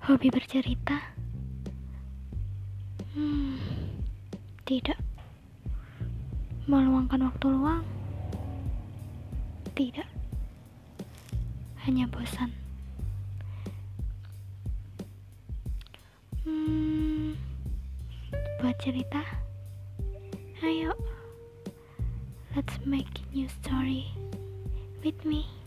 Hobi bercerita? Hmm, tidak. Meluangkan waktu luang? Tidak. Hanya bosan. Hmm, buat cerita? Ayo, let's make new story with me.